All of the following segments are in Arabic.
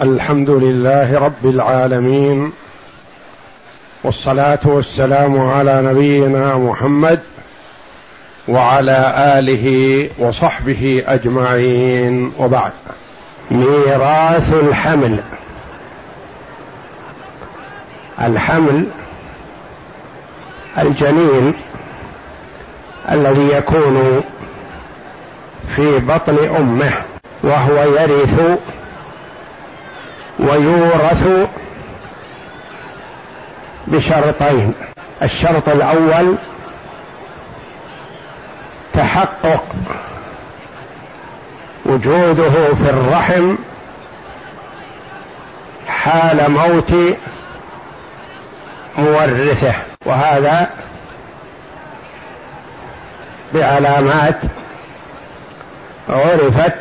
الحمد لله رب العالمين والصلاة والسلام على نبينا محمد وعلى آله وصحبه أجمعين وبعد. ميراث الحمل. الحمل الجنين الذي يكون في بطن أمه وهو يرث ويورث بشرطين. الشرط الأول تحقق وجوده في الرحم حال موت مورثه وهذا بعلامات عرفت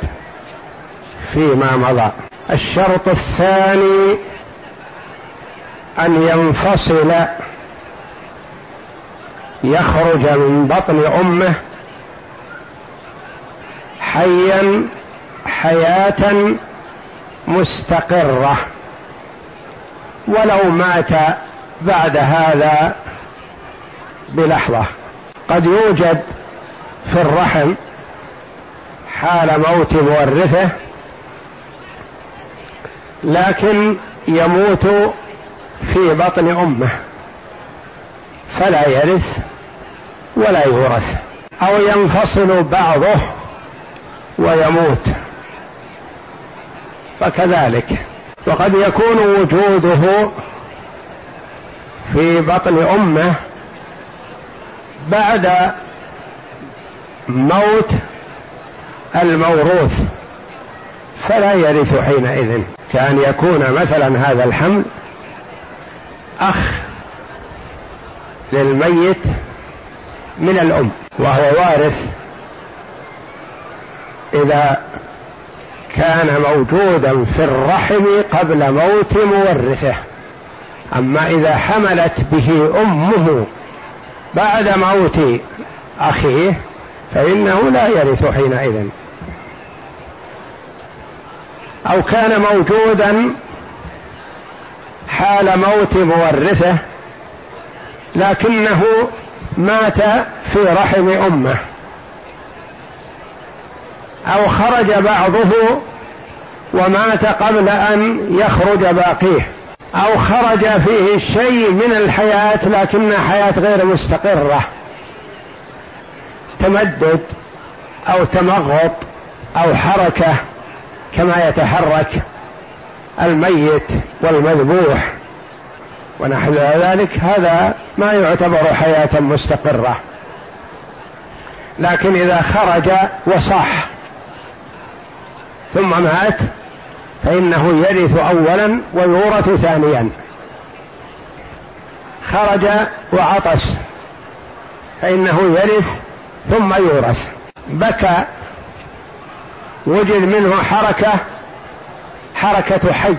فيما مضى. الشرط الثاني أن ينفصل يخرج من بطن أمه حيا حياة مستقرة. ولو مات بعد هذا بلحظة. قد يوجد في الرحم حال موت مورثه لكن يموت في بطن أمه فلا يرث ولا يورث أو ينفصل بعضه ويموت. فكذلك وقد يكون وجوده في بطن أمه بعد موت الموروث. فلا يرث حينئذ. كأن يكون مثلا هذا الحمل أخ للميت من الأم وهو وارث. إذا كان موجودا في الرحم قبل موت مورثه. أما إذا حملت به أمه بعد موت أخيه فإنه لا يرث حينئذ. أو كان موجودا حال موت مورثه لكنه مات في رحم أمه. أو خرج بعضه ومات قبل أن يخرج باقيه. أو خرج فيه شيء من الحياة لكنها حياة غير مستقرة. تمدد أو تمغط أو حركة. كما يتحرك الميت والمذبوح ونحو ذلك هذا ما يعتبر حياة مستقرة. لكن إذا خرج وصح ثم مات فإنه يرث أولا ويورث ثانيا. خرج وعطس فإنه يرث ثم يورث. بكى وجد منه حركة حركة حي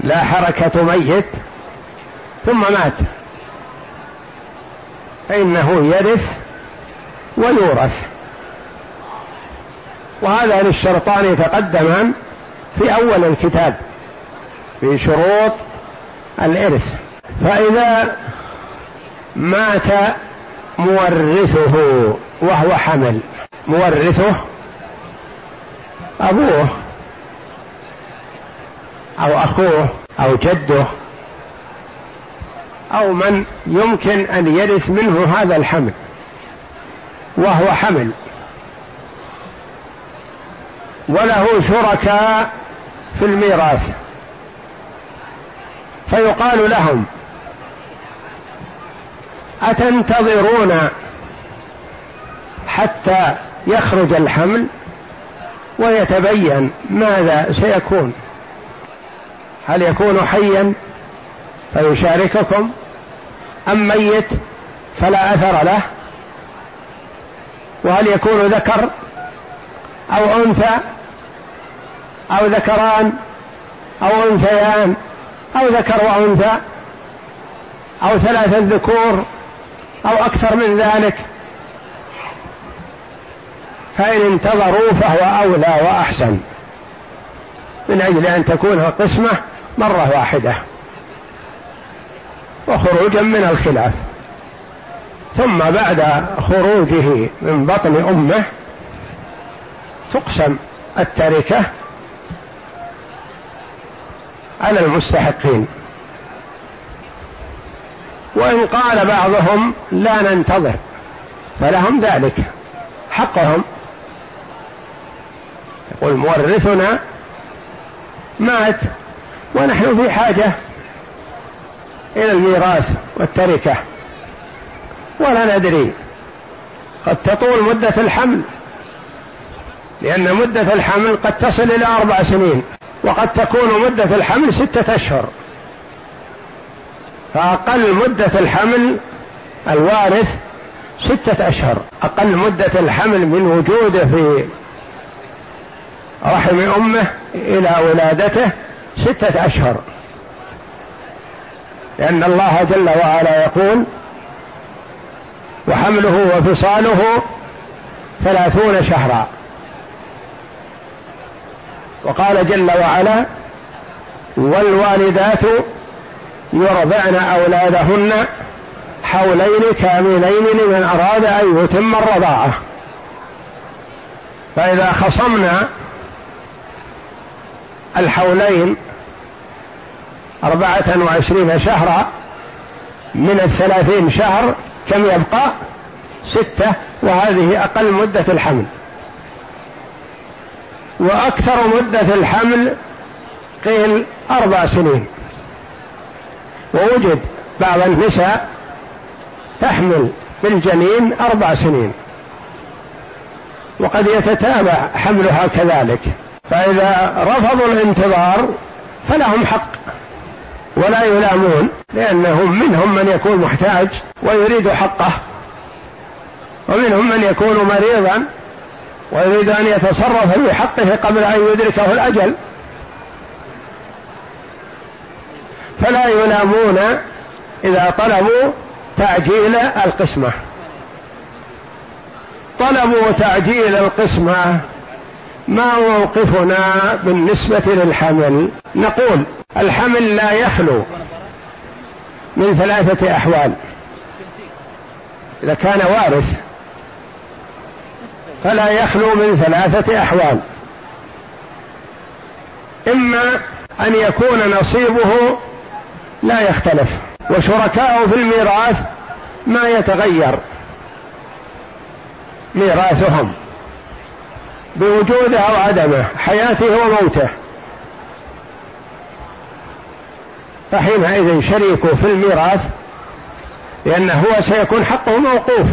لا حركة ميت ثم مات. فإنه يرث ويورث. وهذان الشرطان تقدمان في أول الكتاب في شروط الإرث. فإذا مات مورثه وهو حمل مورثه أبوه أو أخوه أو جده أو من يمكن أن يرث منه هذا الحمل وهو حمل. وله شركاء في الميراث. فيقال لهم أتنتظرون حتى يخرج الحمل؟ ويتبين ماذا سيكون. هل يكون حيا فيشارككم أم ميت فلا أثر له؟ وهل يكون ذكر أو أنثى أو ذكران أو أنثيان أو ذكر وأنثى أو ثلاثة ذكور أو أكثر من ذلك؟ فإن انتظروا فهو أولى وأحسن. من أجل أن تكون القسمة مرة واحدة. وخروجا من الخلاف. ثم بعد خروجه من بطن أمه تقسم التركة على المستحقين. وإن قال بعضهم لا ننتظر فلهم ذلك حقهم يقول مورثنا مات ونحن في حاجة إلى الميراث والتركة. ولا ندري. قد تطول مدة الحمل لأن مدة الحمل قد تصل إلى أربع سنين وقد تكون مدة الحمل ستة أشهر. فأقل مدة الحمل الوارث ستة أشهر. أقل مدة الحمل من وجوده في رحم أمه إلى ولادته ستة أشهر. لأن الله جل وعلا يقول وحمله وفصاله ثلاثون شهرا. وقال جل وعلا والوالدات يرضعن أولادهن حولين كاملين لمن أراد أن يتم الرضاعة. فإذا خصمنا الحولين أربعة وعشرين شهرا من الثلاثين شهر كم يبقى؟ ستة وهذه أقل مدة الحمل. وأكثر مدة الحمل قيل أربع سنين. ووجد بعض النساء تحمل بالجنين أربع سنين. وقد يتتابع حملها كذلك. فإذا رفضوا الانتظار فلهم حق ولا يلامون لأنهم منهم من يكون محتاج ويريد حقه ومنهم من يكون مريضا ويريد أن يتصرف بحقه قبل أن يدركه الأجل. فلا يلامون إذا طلبوا تعجيل القسمة. طلبوا تعجيل القسمة ما موقفنا بالنسبة للحمل؟ نقول الحمل لا يخلو من ثلاثة أحوال. إذا كان وارث فلا يخلو من ثلاثة أحوال. إما أن يكون نصيبه لا يختلف وشركاؤه في الميراث ما يتغير ميراثهم. بوجوده أو عدمه حياته وموته. فحينئذ شريكه في الميراث لأنه هو سيكون حقه موقوف.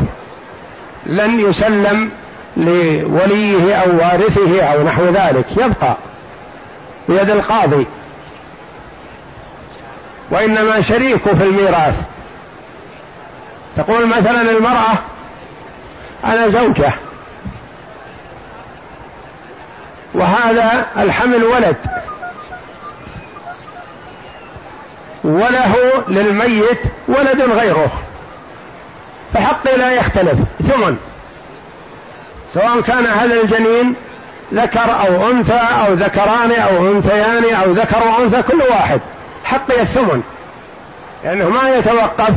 لن يسلم لوليه أو وارثه أو نحو ذلك يبقى بيد القاضي. وإنما شريكه في الميراث. تقول مثلا المرأة أنا زوجة. وهذا الحمل ولد. وله للميت ولد غيره. فحقي لا يختلف. ثمن سواء كان هذا الجنين ذكر أو أنثى أو ذكران أو أنثيان أو ذكر وانثى كل واحد. حقي الثمن. لأنه ما يتوقف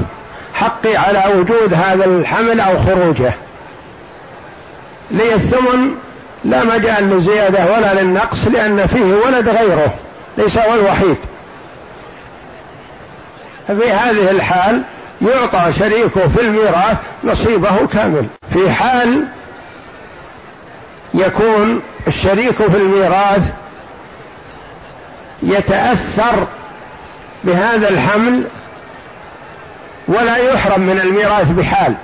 حقي على وجود هذا الحمل أو خروجه. لي الثمن لا مجال للزيادة ولا للنقص لأن فيه ولد غيره ليس هو الوحيد. ففي هذه الحال يعطى شريكه في الميراث نصيبه كامل. في حال يكون الشريك في الميراث يتأثر بهذا الحمل ولا يحرم من الميراث بحال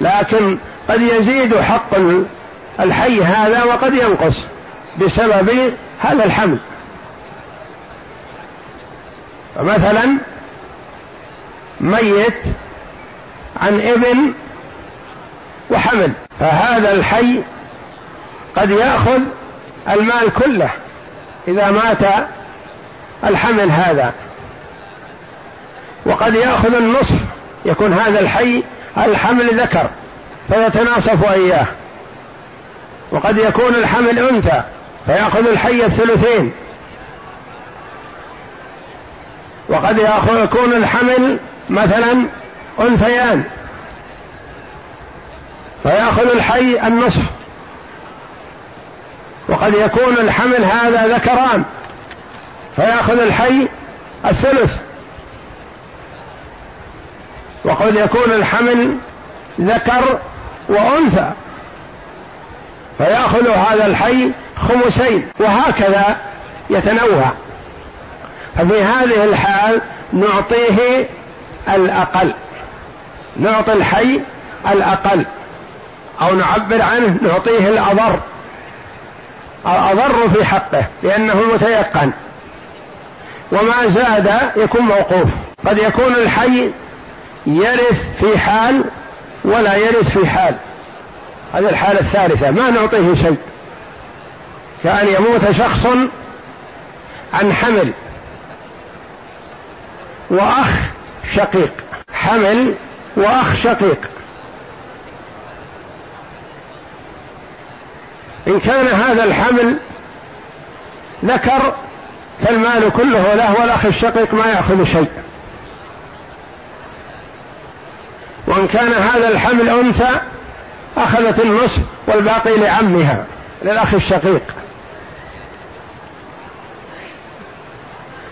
لكن قد يزيد حق الحي هذا وقد ينقص بسبب هذا الحمل. فمثلا ميت عن إبن وحمل فهذا الحي قد يأخذ المال كله إذا مات الحمل هذا. وقد يأخذ النصف يكون هذا الحي الحمل ذكر فيتناصف إياه. وقد يكون الحمل أنثى فيأخذ الحي الثلثين. وقد يكون الحمل مثلا أنثيان. فيأخذ الحي النصف. وقد يكون الحمل هذا ذكران فيأخذ الحي الثلث. وقد يكون الحمل ذكر وأنثى. فيأخذ هذا الحي خمسين وهكذا يتنوع. ففي هذه الحال نعطيه الأقل نعطي الحي الأقل أو نعبر عنه نعطيه الأضر الأضر في حقه لأنه المتيقن وما زاد يكون موقوف قد يكون الحي يرث في حال ولا يرث في حال. هذه الحالة الثالثة ما نعطيه شيء. كأن يموت شخص عن حمل. وأخ شقيق. حمل وأخ شقيق. إن كان هذا الحمل ذكر فالمال كله له والأخ الشقيق ما يأخذ شيء. وإن كان هذا الحمل أنثى أخذت النصف والباقي لعمها للأخ الشقيق.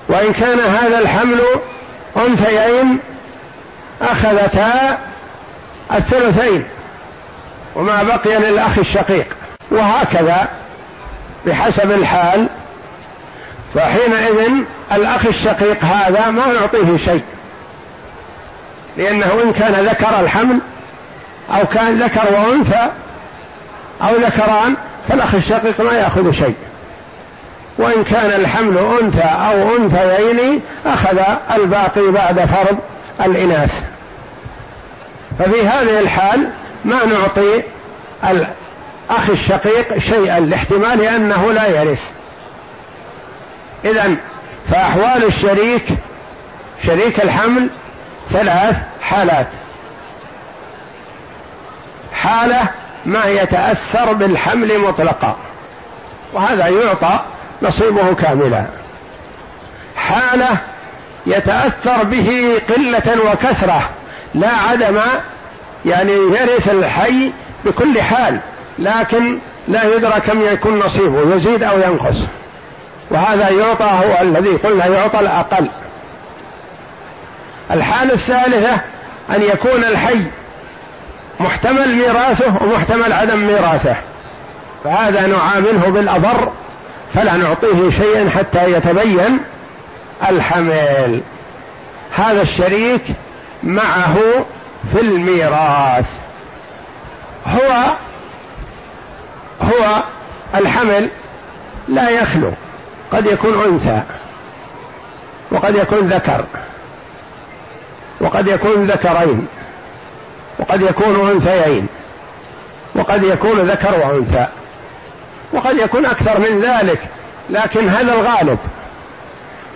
وإن كان هذا الحمل أنثيين أخذتا الثلثين وما بقي للأخ الشقيق. وهكذا بحسب الحال فحينئذ الأخ الشقيق هذا ما نعطيه شيء لأنه إن كان ذكر الحمل أو كان ذكر وأنثى أو ذكران فالأخ الشقيق ما يأخذ شيء. وإن كان الحمل أنثى أو أنثيين أخذ الباقي بعد فرض الإناث. ففي هذه الحال ما نعطي الأخ الشقيق شيئا لاحتمال أنه لا يرث. إذا فأحوال الشريك شريك الحمل ثلاث حالات. حالة ما يتأثر بالحمل مطلقا. وهذا يعطى نصيبه كاملا. حالة يتأثر به قلة وكثرة لا عدم يعني يرث الحي بكل حال لكن لا يدرى كم يكون نصيبه يزيد أو ينقص. وهذا يعطى هو الذي قلنا يعطى الأقل. الحالة الثالثة أن يكون الحي محتمل ميراثه ومحتمل عدم ميراثه. فهذا نعامله بالأضر فلا نعطيه شيئا حتى يتبين الحمل هذا الشريك معه في الميراث. هو هو الحمل لا يخلو قد يكون أنثى وقد يكون ذكر وقد يكون ذكرين. وقد يكون أنثيين. وقد يكون ذكر وأنثى. وقد يكون أكثر من ذلك لكن هذا الغالب.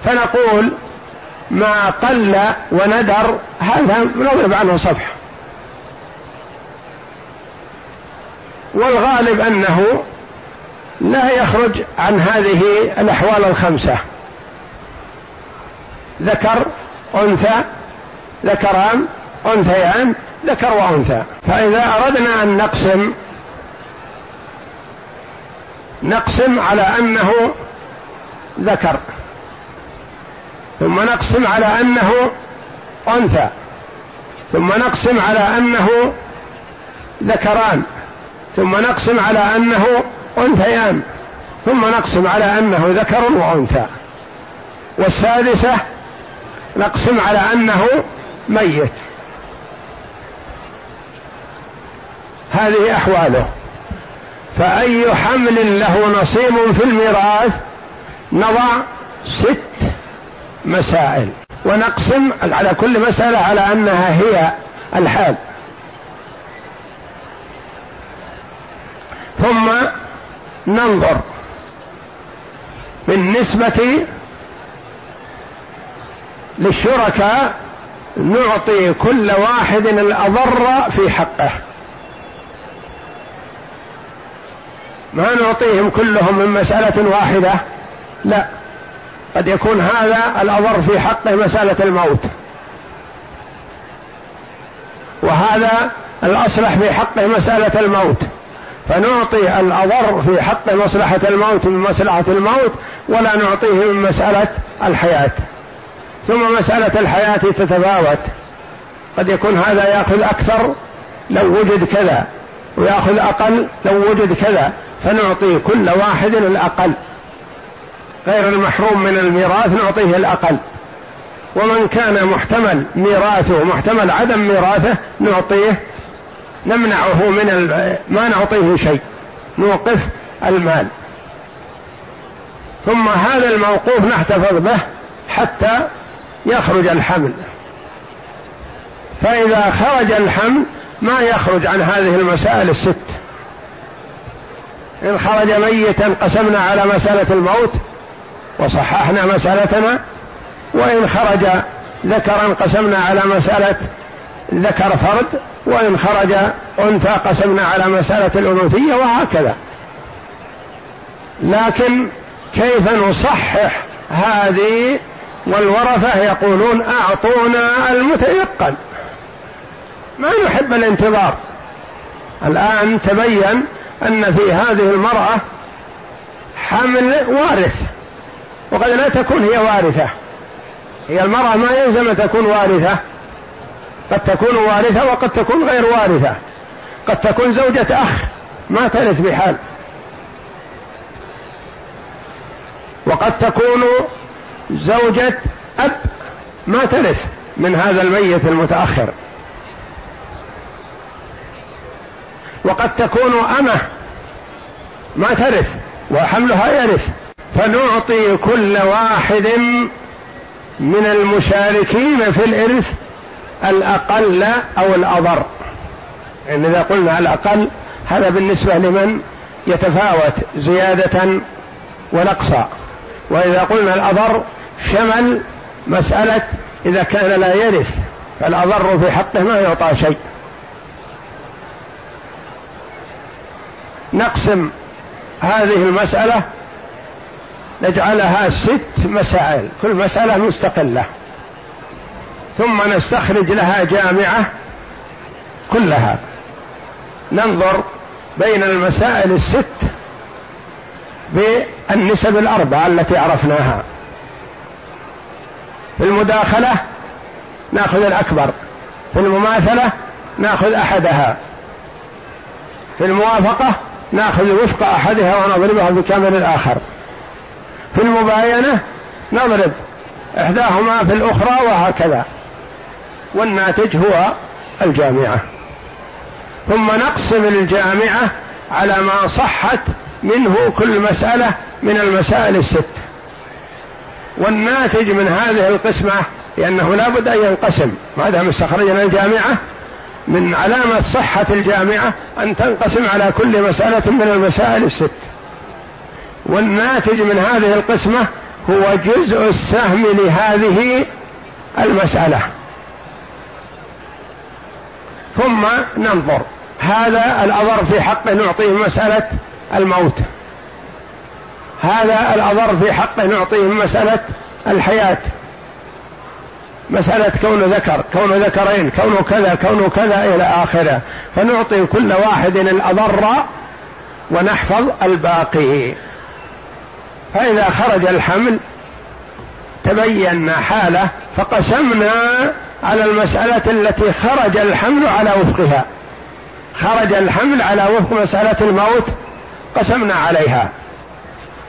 فنقول ما قل وندر هذا نضرب عنه صفح. والغالب أنه لا يخرج عن هذه الأحوال الخمسة. ذكر أنثى ذكران أنثيان ذكر وأنثى. فإذا أردنا أن نقسم نقسم على أنه ذكر. ثم نقسم على أنه أنثى. ثم نقسم على أنه ذكران. ثم نقسم على أنه أنثيان. ثم نقسم على أنه ذكر وأنثى. والسادسة نقسم على أنه ميت. هذه أحواله. فأي حمل له نصيب في الميراث نضع ست مسائل. ونقسم على كل مسألة على أنها هي الحال. ثم ننظر بالنسبة للشركاء نعطي كل واحد الأضر في حقه. ما نعطيهم كلهم من مسألة واحدة. لا قد يكون هذا الأضر في حقه مسألة الموت. وهذا الأصلح في حقه مسألة الموت. فنعطي الأضر في حق مصلحة الموت من مصلحة الموت ولا نعطيه من مسألة الحياة. ثم مسألة الحياة تتفاوت. قد يكون هذا يأخذ أكثر لو وجد كذا ويأخذ أقل لو وجد كذا. فنعطي كل واحد الأقل. غير المحروم من الميراث نعطيه الأقل. ومن كان محتمل ميراثه محتمل عدم ميراثه نعطيه نمنعه من ما نعطيه شيء. نوقف المال. ثم هذا الموقوف نحتفظ به حتى يخرج الحمل. فإذا خرج الحمل ما يخرج عن هذه المسائل الست. إن خرج ميتا قسمنا على مسألة الموت وصححنا مسألتنا وإن خرج ذكرا قسمنا على مسألة ذكر فرد وإن خرج أنثى قسمنا على مسألة الأنوثية وهكذا. لكن كيف نصحح هذه؟ والورثة يقولون أعطونا المتيقن. ما نحب الانتظار. الآن تبين أن في هذه المرأة حمل وارث وقد لا تكون هي وارثة. هي المرأة ما يلزم تكون وارثة قد تكون وارثة وقد تكون غير وارثة. قد تكون زوجة أخ ما ترث بحال. وقد تكون زوجة أب ما ترث من هذا الميت المتأخر. وقد تكون أمة. ما ترث وحملها يرث. فنعطي كل واحد من المشاركين في الإرث الأقل أو الأضر. يعني إذا قلنا الأقل هذا بالنسبة لمن يتفاوت زيادة ونقصا. وإذا قلنا الأضر شمل مسألة إذا كان لا يرث. فالأضر في حقه ما يعطى شيء. نقسم هذه المسألة نجعلها ست مسائل كل مسألة مستقلة. ثم نستخرج لها جامعة كلها. ننظر بين المسائل الست بالنسب الأربعة التي عرفناها. في المداخلة نأخذ الأكبر في المماثلة نأخذ أحدها. في الموافقة ناخذ وفق أحدها ونضربها بكامل الآخر. في المباينة نضرب إحداهما في الأخرى وهكذا. والناتج هو الجامعة. ثم نقسم الجامعة على ما صحت منه كل مسألة من المسائل الست. والناتج من هذه القسمة لأنه لا بد أن ينقسم. ما دام استخرجنا الجامعة من علامة صحة الجامعة أن تنقسم على كل مسألة من المسائل الست. والناتج من هذه القسمة هو جزء السهم لهذه المسألة. ثم ننظر. هذا الأضر في حقه نعطيه مسألة الموت. هذا الأضر في حقه نعطيه مسألة الحياة. مسألة كون ذكر كون ذكرين كون كذا كون كذا إلى آخره. فنعطي كل واحد الأضر ونحفظ الباقي. فإذا خرج الحمل تبين حاله فقسمنا على المسألة التي خرج الحمل على وفقها. خرج الحمل على وفق مسألة الموت قسمنا عليها.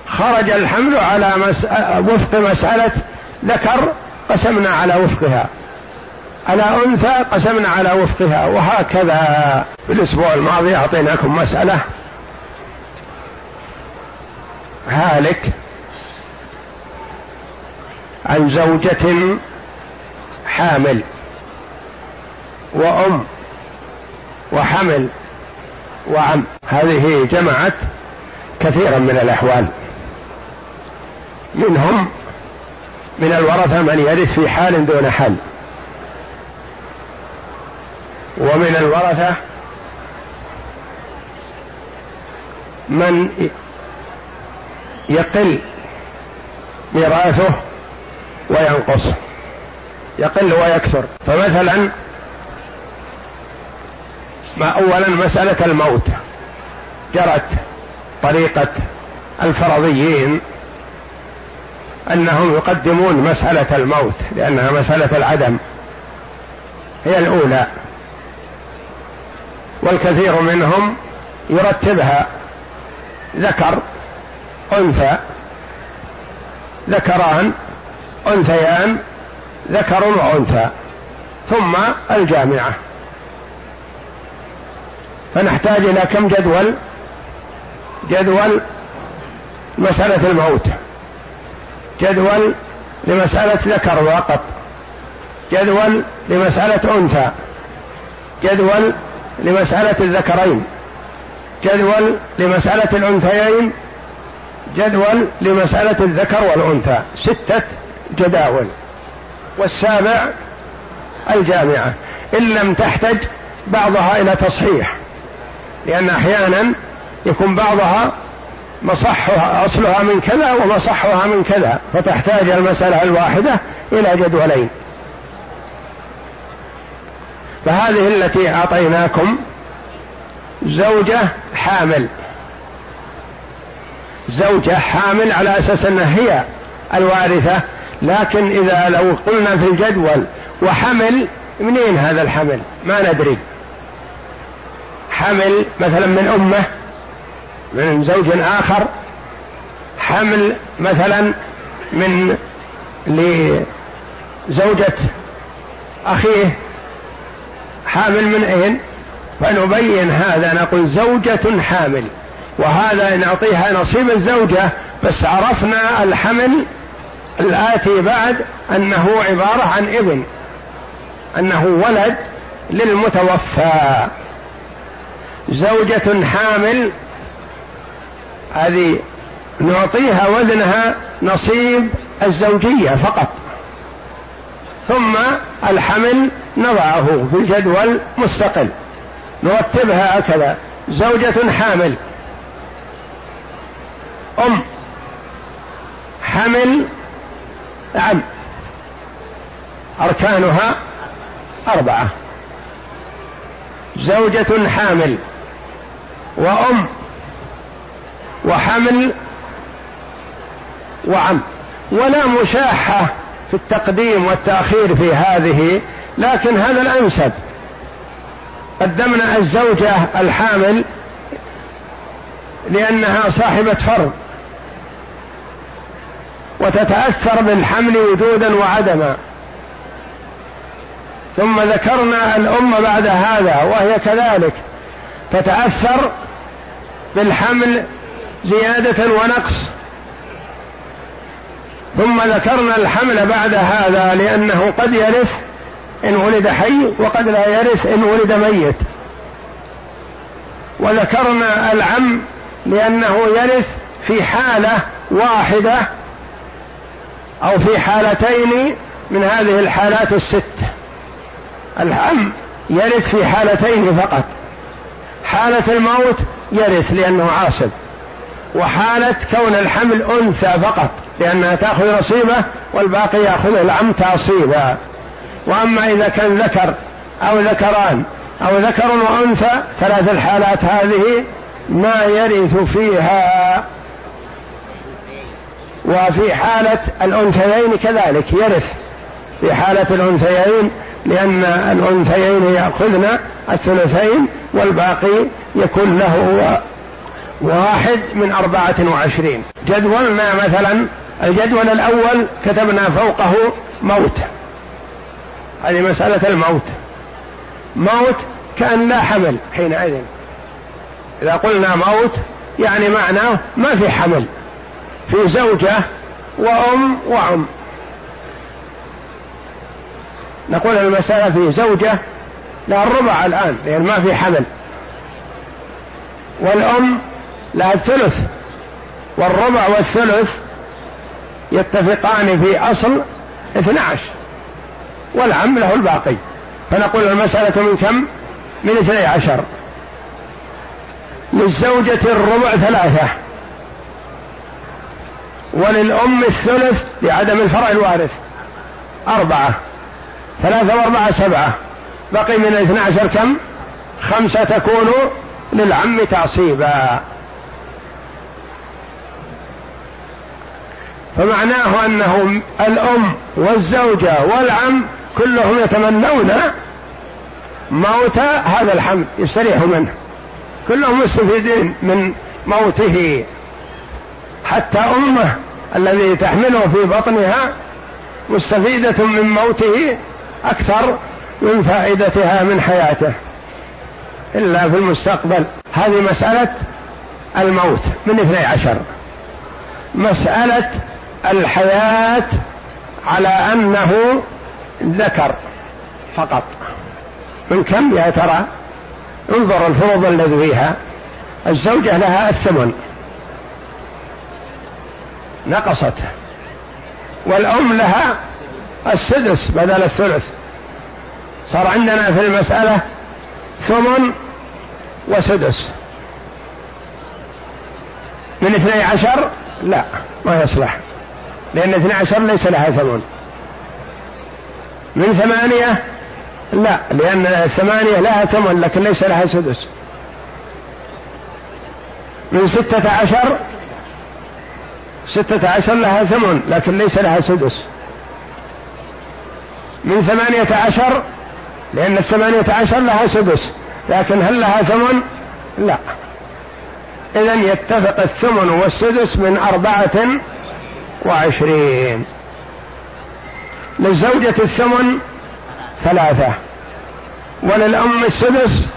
خرج الحمل على مس... وفق مسألة ذكر قسمنا على وفقها. على أنثى قسمنا على وفقها وهكذا. في الأسبوع الماضي أعطيناكم مسألة. هالك عن زوجة حامل وأم وحمل وعم. هذه جمعت كثيرا من الأحوال. منهم من الورثة من يرث في حال دون حال ومن الورثة من يقل ميراثه وينقص. يقل ويكثر. فمثلا ما اولا مسألة الموت. جرت طريقة الفرضيين أنهم يقدمون مسألة الموت لأنها مسألة العدم. هي الأولى. والكثير منهم يرتبها. ذكر أنثى. ذكران أنثيان. ذكر وأنثى. ثم الجامعة. فنحتاج إلى كم جدول؟ جدول مسألة الموت. جدول لمسألة ذكر فقط. جدول لمسألة أنثى. جدول لمسألة الذكرين. جدول لمسألة الأنثيين. جدول لمسألة الذكر والأنثى. ستة جداول. والسابع الجامعة. إن لم تحتج بعضها إلى تصحيح. لأن أحيانا يكون بعضها مصحها أصلها من كذا ومصحها من كذا فتحتاج المسألة الواحدة إلى جدولين. فهذه التي أعطيناكم زوجة حامل. زوجة حامل على أساس أنها هي الوارثة لكن إذا لو قلنا في الجدول وحمل منين هذا الحمل؟ ما ندري. حمل مثلا من أمه من زوج آخر حمل مثلا من لزوجة أخيه حامل من أين فنبين هذا نقول زوجة حامل. وهذا نعطيها نصيب الزوجة بس عرفنا الحمل الآتي بعد أنه عبارة عن ابن أنه ولد للمتوفى. زوجة حامل هذه نعطيها وزنها نصيب الزوجية فقط. ثم الحمل نضعه في الجدول مستقل. نرتبها هكذا. زوجة حامل. أم. حمل عم. أركانها أربعة. زوجة حامل. وأم. وحمل وعم ولا مشاحة في التقديم والتأخير في هذه لكن هذا الأنسب. قدمنا الزوجة الحامل لأنها صاحبة فرض. وتتأثر بالحمل وجودا وعدما. ثم ذكرنا الأم بعد هذا وهي كذلك. تتأثر بالحمل زيادة ونقص. ثم ذكرنا الحمل بعد هذا لأنه قد يرث إن ولد حي وقد لا يرث إن ولد ميت. وذكرنا العم لأنه يرث في حالة واحدة أو في حالتين من هذه الحالات الست. العم يرث في حالتين فقط. حالة الموت يرث لأنه عاصب. وحالة كون الحمل أنثى فقط لأنها تأخذ نصيبه والباقي يأخذ العم تعصيبا. وأما إذا كان ذكر أو ذكران أو ذكر وأنثى ثلاث الحالات هذه ما يرث فيها. وفي حالة الأنثيين كذلك يرث في حالة الأنثيين لأن الأنثيين يأخذن الثلثين والباقي يكون له واحد من أربعة وعشرين. جدولنا مثلا؟ الجدول الأول كتبنا فوقه موت. هذه مسألة الموت. موت كأن لا حمل حينئذ. إذا قلنا موت يعني معناه ما في حمل. في زوجة وأم وعم. نقول المسألة في زوجة لها الربع الآن لأن ما في حمل. والأم لها الثلث والربع والثلث يتفقان في أصل 12 والعم له الباقي. فنقول المسألة من كم؟ من اثني عشر. للزوجة الربع ثلاثة وللأم الثلث لعدم الفرع الوارث أربعة ثلاثة وأربعة سبعة. بقي من الاثنى عشر كم؟ خمسة تكون للعم تعصيبا. فمعناه أنه الأم والزوجة والعم كلهم يتمنون موت هذا الحمل يستريحوا منه. كلهم مستفيدين من موته. حتى أمه الذي تحمله في بطنها مستفيدة من موته أكثر من فائدتها من حياته. إلا في المستقبل. هذه مسألة الموت من اثني عشر. مسألة الحياة على أنه ذكر فقط. من كم يا ترى؟ انظر الفروض الذي فيها. الزوجة لها الثمن. نقصت. والأم لها السدس بدل الثلث. صار عندنا في المسألة ثمن وسدس. من اثني عشر؟ لا ما يصلح. لأن اثني عشر ليس لها ثمن. من ثمانية؟ لا لأن الثمانية لها ثمن لكن ليس لها سدس. من ستة عشر؟ ستة عشر لها ثمن لكن ليس لها سدس. من ثمانية عشر؟ لأن الثمانية عشر لها سدس لكن هل لها ثمن؟ لا. إذا يتفق الثمن والسدس من أربعة وعشرين. للزوجة الثمن ثلاثة. وللأم السدس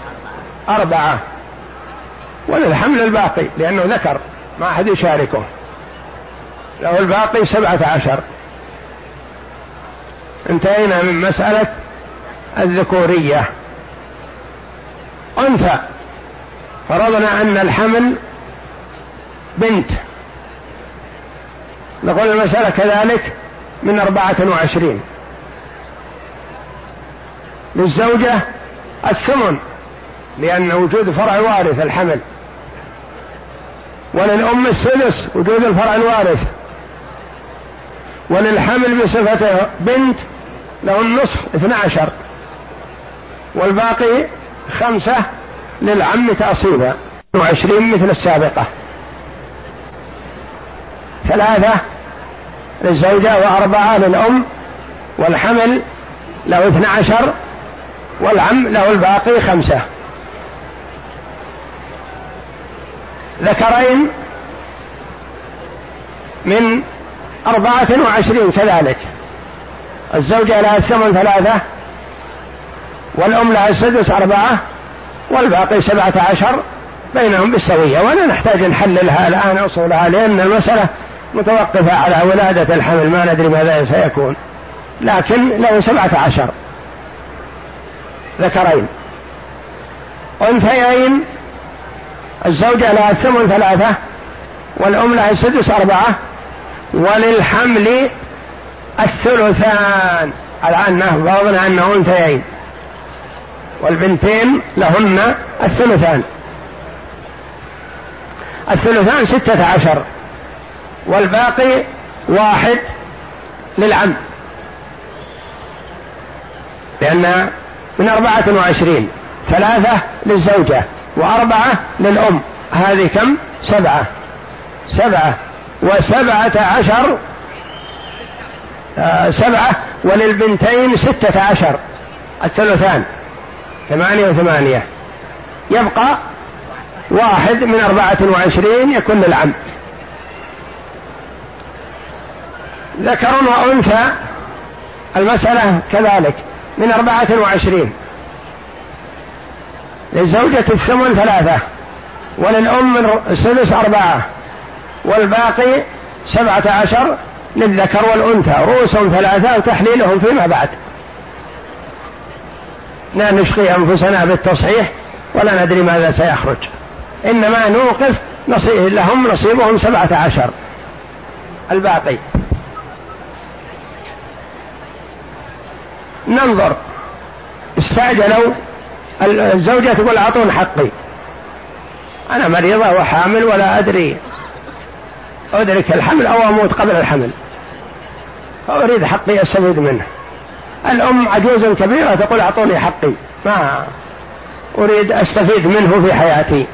أربعة. وللحمل الباقي لأنه ذكر ما أحد يشاركه. له الباقي سبعة عشر. انتهينا من مسألة الذكورية. أنثى. فرضنا أن الحمل بنت. نقول المسألة كذلك من أربعة وعشرين. للزوجة الثمن لأن وجود فرع وارث الحمل. وللأم الثلث وجود الفرع الوارث. وللحمل بصفته بنت له النصف اثنى عشر. والباقي خمسة للعم تأصيلا وعشرين مثل السابقة. ثلاثة للزوجة وأربعة للأم والحمل له اثنى عشر والعم له الباقي خمسة. ذكرين من أربعة وعشرين كذلك. الزوجة لها الثمن ثلاثة والأم لها السدس أربعة والباقي سبعة عشر بينهم بالسوية. ولا نحتاج نحللها الآن أصولها لأن المسألة متوقفة على ولادة الحمل ما ندري ماذا سيكون. لكن له سبعة عشر ذكرين. أنثيين الزوجة لها الثمن ثلاثة والأم لها السدس أربعة وللحمل الثلثان. الآن فرضنا أنه أنثيين والبنتين لهن الثلثان. الثلثان ستة عشر. والباقي واحد للعم. لأن من أربعة وعشرين ثلاثة للزوجة وأربعة للأم. هذه كم؟ سبعة. سبعة وسبعة عشر آه سبعة وللبنتين ستة عشر. الثلثان. ثمانية وثمانية. يبقى واحد من أربعة وعشرين يكون للعم. ذكر وأنثى. المسألة كذلك من أربعة وعشرين. للزوجة الثمن ثلاثة وللأم السدس أربعة والباقي سبعة عشر للذكر والأنثى. رؤوسهم ثلاثة وتحليلهم فيما بعد. لا نشقي أنفسنا بالتصحيح ولا ندري ماذا سيخرج. إنما نوقف نصيب لهم نصيبهم سبعة عشر. الباقي. ننظر. استعجلوا الزوجة تقول أعطون حقي. أنا مريضة وحامل ولا أدري. أدرك الحمل أو أموت قبل الحمل. فأريد حقي أستفيد منه. الأم عجوز كبيرة تقول أعطوني حقي. ما أريد أستفيد منه في حياتي.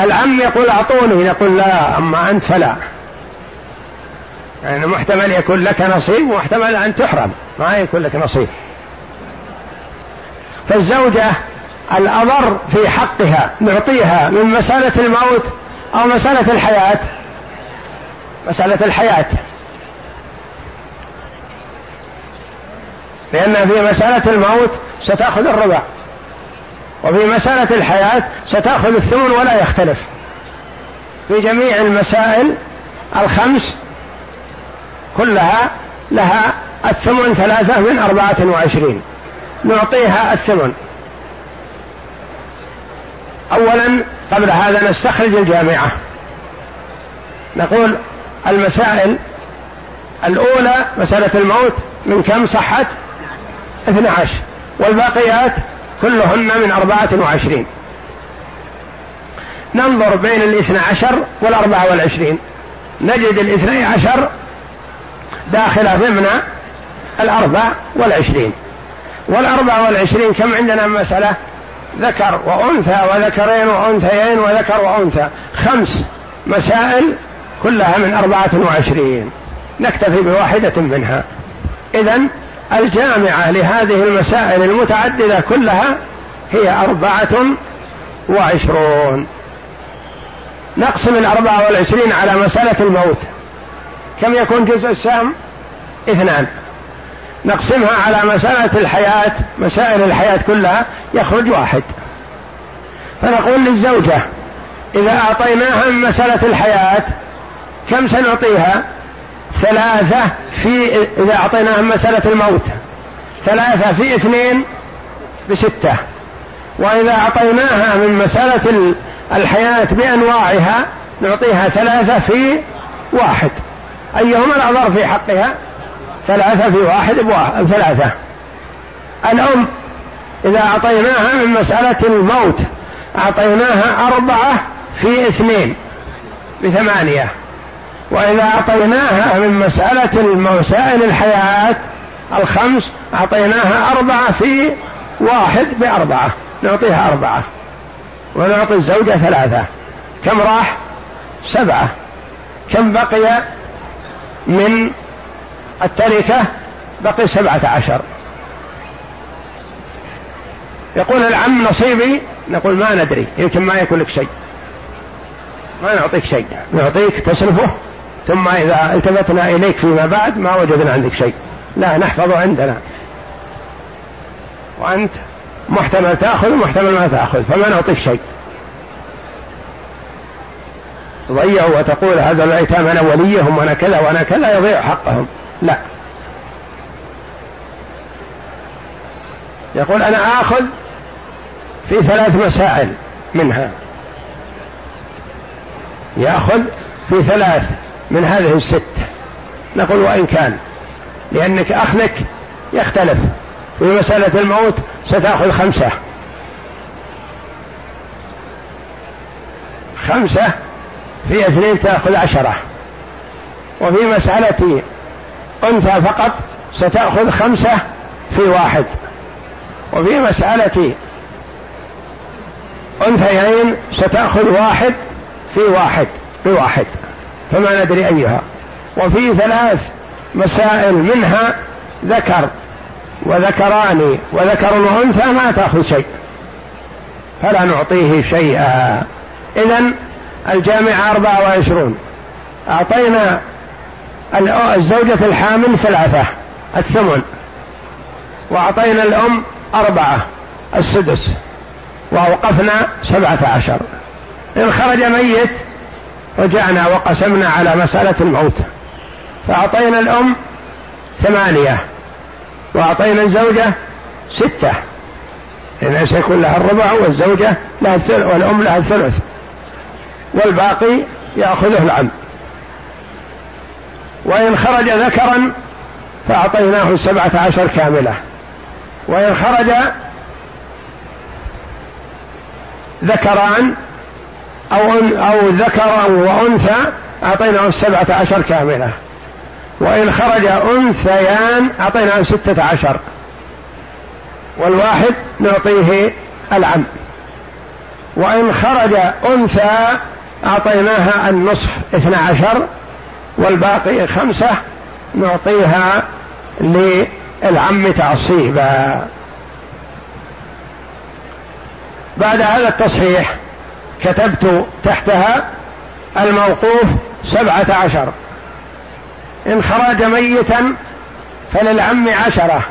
العم يقول أعطوني يقول لا أما أنت فلا. يعني محتمل يكون لك نصيب ومحتمل أن تحرم. ما يكون لك نصيب. فالزوجة الأضر في حقها نعطيها من مسألة الموت أو مسألة الحياة. مسألة الحياة. لأن في مسألة الموت ستأخذ الربع وفي مسألة الحياة ستأخذ الثمن ولا يختلف. في جميع المسائل الخمس كلها لها الثمن ثلاثة من أربعة وعشرين. نعطيها الثمن. أولا قبل هذا نستخرج الجامعة. نقول المسائل الأولى مسألة الموت من كم صحت؟ اثنى عشر. والباقيات كلهن من أربعة وعشرين. ننظر بين الاثنى عشر والأربعة والعشرين. نجد الاثني عشر داخلة ضمن الأربع والعشرين. والأربع والعشرين كم عندنا مسألة؟ ذكر وأنثى وذكرين وأنثيين وذكر وأنثى. خمس مسائل كلها من أربعة وعشرين. نكتفي بواحدة منها. إذا الجامعة لهذه المسائل المتعددة كلها هي أربعة وعشرون. نقسم الأربعة والعشرين على مسألة الموت. كم يكون جزء السهم اثنان. نقسمها على مسألة الحياة مسائل الحياة كلها يخرج واحد. فنقول للزوجة إذا أعطيناها من مسألة الحياة كم سنعطيها؟ ثلاثة في إذا أعطيناها مسألة الموت ثلاثة في اثنين بستة. وإذا أعطيناها من مسألة الحياة بأنواعها نعطيها ثلاثة في واحد. أيهما الأضر في حقها؟ ثلاثة في واحد بواحد ثلاثة. الأم إذا أعطيناها من مسألة الموت أعطيناها أربعة في اثنين بثمانية. وإذا أعطيناها من مسألة مسائل الحياة الخمس أعطيناها أربعة في واحد بأربعة. نعطيها أربعة. ونعطي الزوجة ثلاثة. كم راح؟ سبعة. كم بقي من التركة بقي سبعة عشر. يقول العم نصيبي نقول ما ندري يمكن ما يكون لك شيء. ما نعطيك شيء نعطيك تصرفه ثم إذا التفتنا إليك فيما بعد ما وجدنا عندك شيء. لا نحفظه عندنا. وأنت محتمل تأخذ ومحتمل ما تأخذ فما نعطيك شيء. تضيع وتقول هذا الأيتام أنا وليهم وأنا كذا وأنا كذا يضيع حقهم. لا. يقول أنا آخذ في ثلاث مسائل منها. يأخذ في ثلاث من هذه الست. نقول وإن كان. لأنك أخذك يختلف. في مسألة الموت ستأخذ خمسة. خمسة في اثنين تأخذ عشرة. وفي مسألة أنثى فقط ستأخذ خمسة في واحد. وفي مسألة أنثيين ستأخذ واحد في واحد بواحد. فما ندري أيها. وفي ثلاث مسائل منها ذكر وذكران وذكر وأنثى ما تأخذ شيء. فلا نعطيه شيئا. إذا الجامعة أربعة وعشرون. أعطينا الزوجة الحامل ثلاثة الثمن. وأعطينا الأم أربعة السدس. وأوقفنا سبعة عشر. إن خرج ميت رجعنا وقسمنا على مسألة الموت. فأعطينا الأم ثمانية. وأعطينا الزوجة ستة. إذا سيكون لها الربع والزوجة لها الثلث والأم لها الثلث. والباقي يأخذه العم. وإن خرج ذكرا فأعطيناه السبعة عشر كاملة. وإن خرج ذكران أو أو ذكرا وأنثى أعطيناه السبعة عشر كاملة. وإن خرج أنثيان أعطيناه ستة عشر. والواحد نعطيه العم. وإن خرج أنثى أعطيناها النصف اثنى عشر والباقي خمسة نعطيها للعم تعصيبا بعد هذا التصحيح كتبت تحتها الموقوف سبعة عشر. إن خرج ميتا فللعم عشرة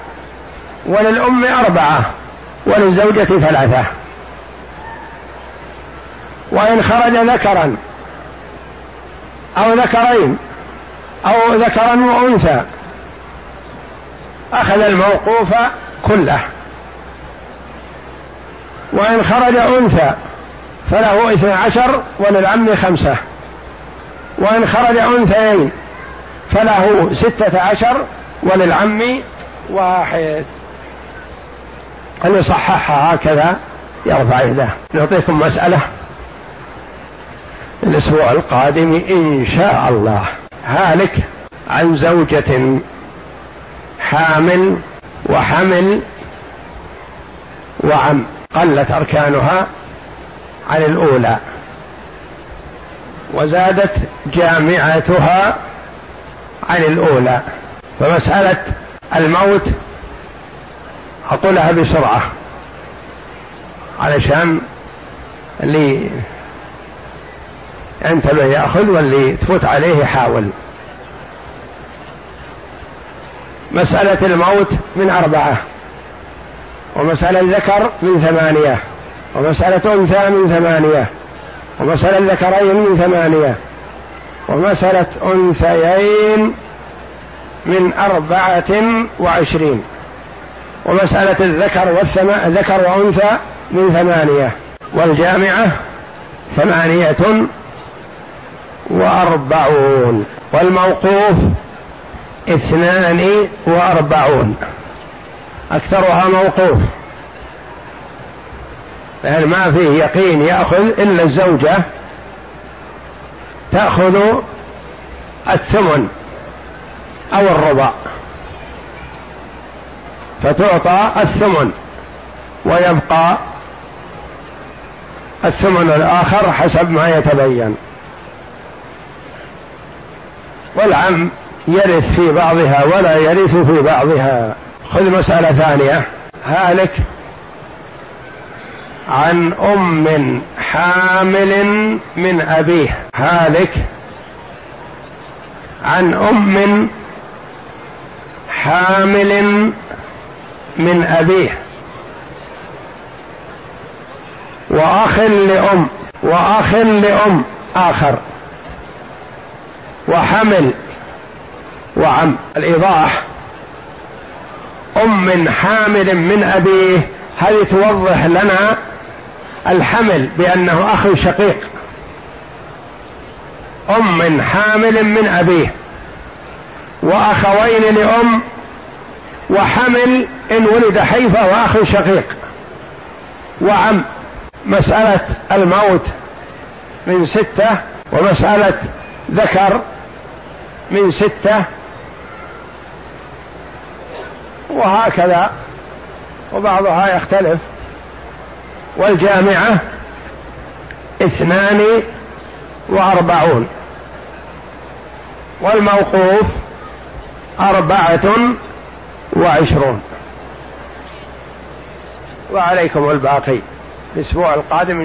وللأم أربعة وللزوجة ثلاثة. وإن خرج ذكرا أو ذكرين أو ذكرا وأنثى أخذ الموقوف كله. وإن خرج أنثى فله اثنى عشر وللعم خمسة. وإن خرج أنثيين فله ستة عشر وللعم واحد. اللي صححها هكذا يرفع يده. نعطيكم مسألة. الأسبوع القادم إن شاء الله. هالك عن زوجة حامل وحمل وعم. قلت أركانها عن الأولى. وزادت جامعتها عن الأولى. فمسألة الموت أقولها بسرعة. علشان اللي ينتبه يأخذ واللي تفوت عليه يحاول. مسألة الموت من أربعة ومسألة ذكر من ثمانية ومسألة أنثى من ثمانية ومسألة ذكرين من ثمانية ومسألة أنثيين من أربعة وعشرين ومسألة الذكر والثم... ذكر وأنثى من ثمانية والجامعة ثمانية وأربعون. والموقوف اثنان وأربعون. أكثرها موقوف. لأن ما فيه يقين يأخذ إلا الزوجة تأخذ الثمن أو الربع فتعطى الثمن ويبقى الثمن الآخر حسب ما يتبين. والعم يرث في بعضها ولا يرث في بعضها. خذ مسألة ثانية. هالك عن أم حامل من أبيه. هالك عن أم حامل من أبيه. وأخ لأم. وأخ لأم آخر. وحمل وعم. الإيضاح. أم حامل من أبيه. هذه توضح لنا الحمل بأنه أخ شقيق. أم حامل من أبيه. وأخوين لأم. وحمل إن ولد حيفا وأخ شقيق. وعم. مسألة الموت من ستة. ومسألة ذكر من ستة وهكذا وبعضها يختلف. والجامعة اثنان وأربعون. والموقوف أربعة وعشرون. وعليكم الباقي. الأسبوع القادم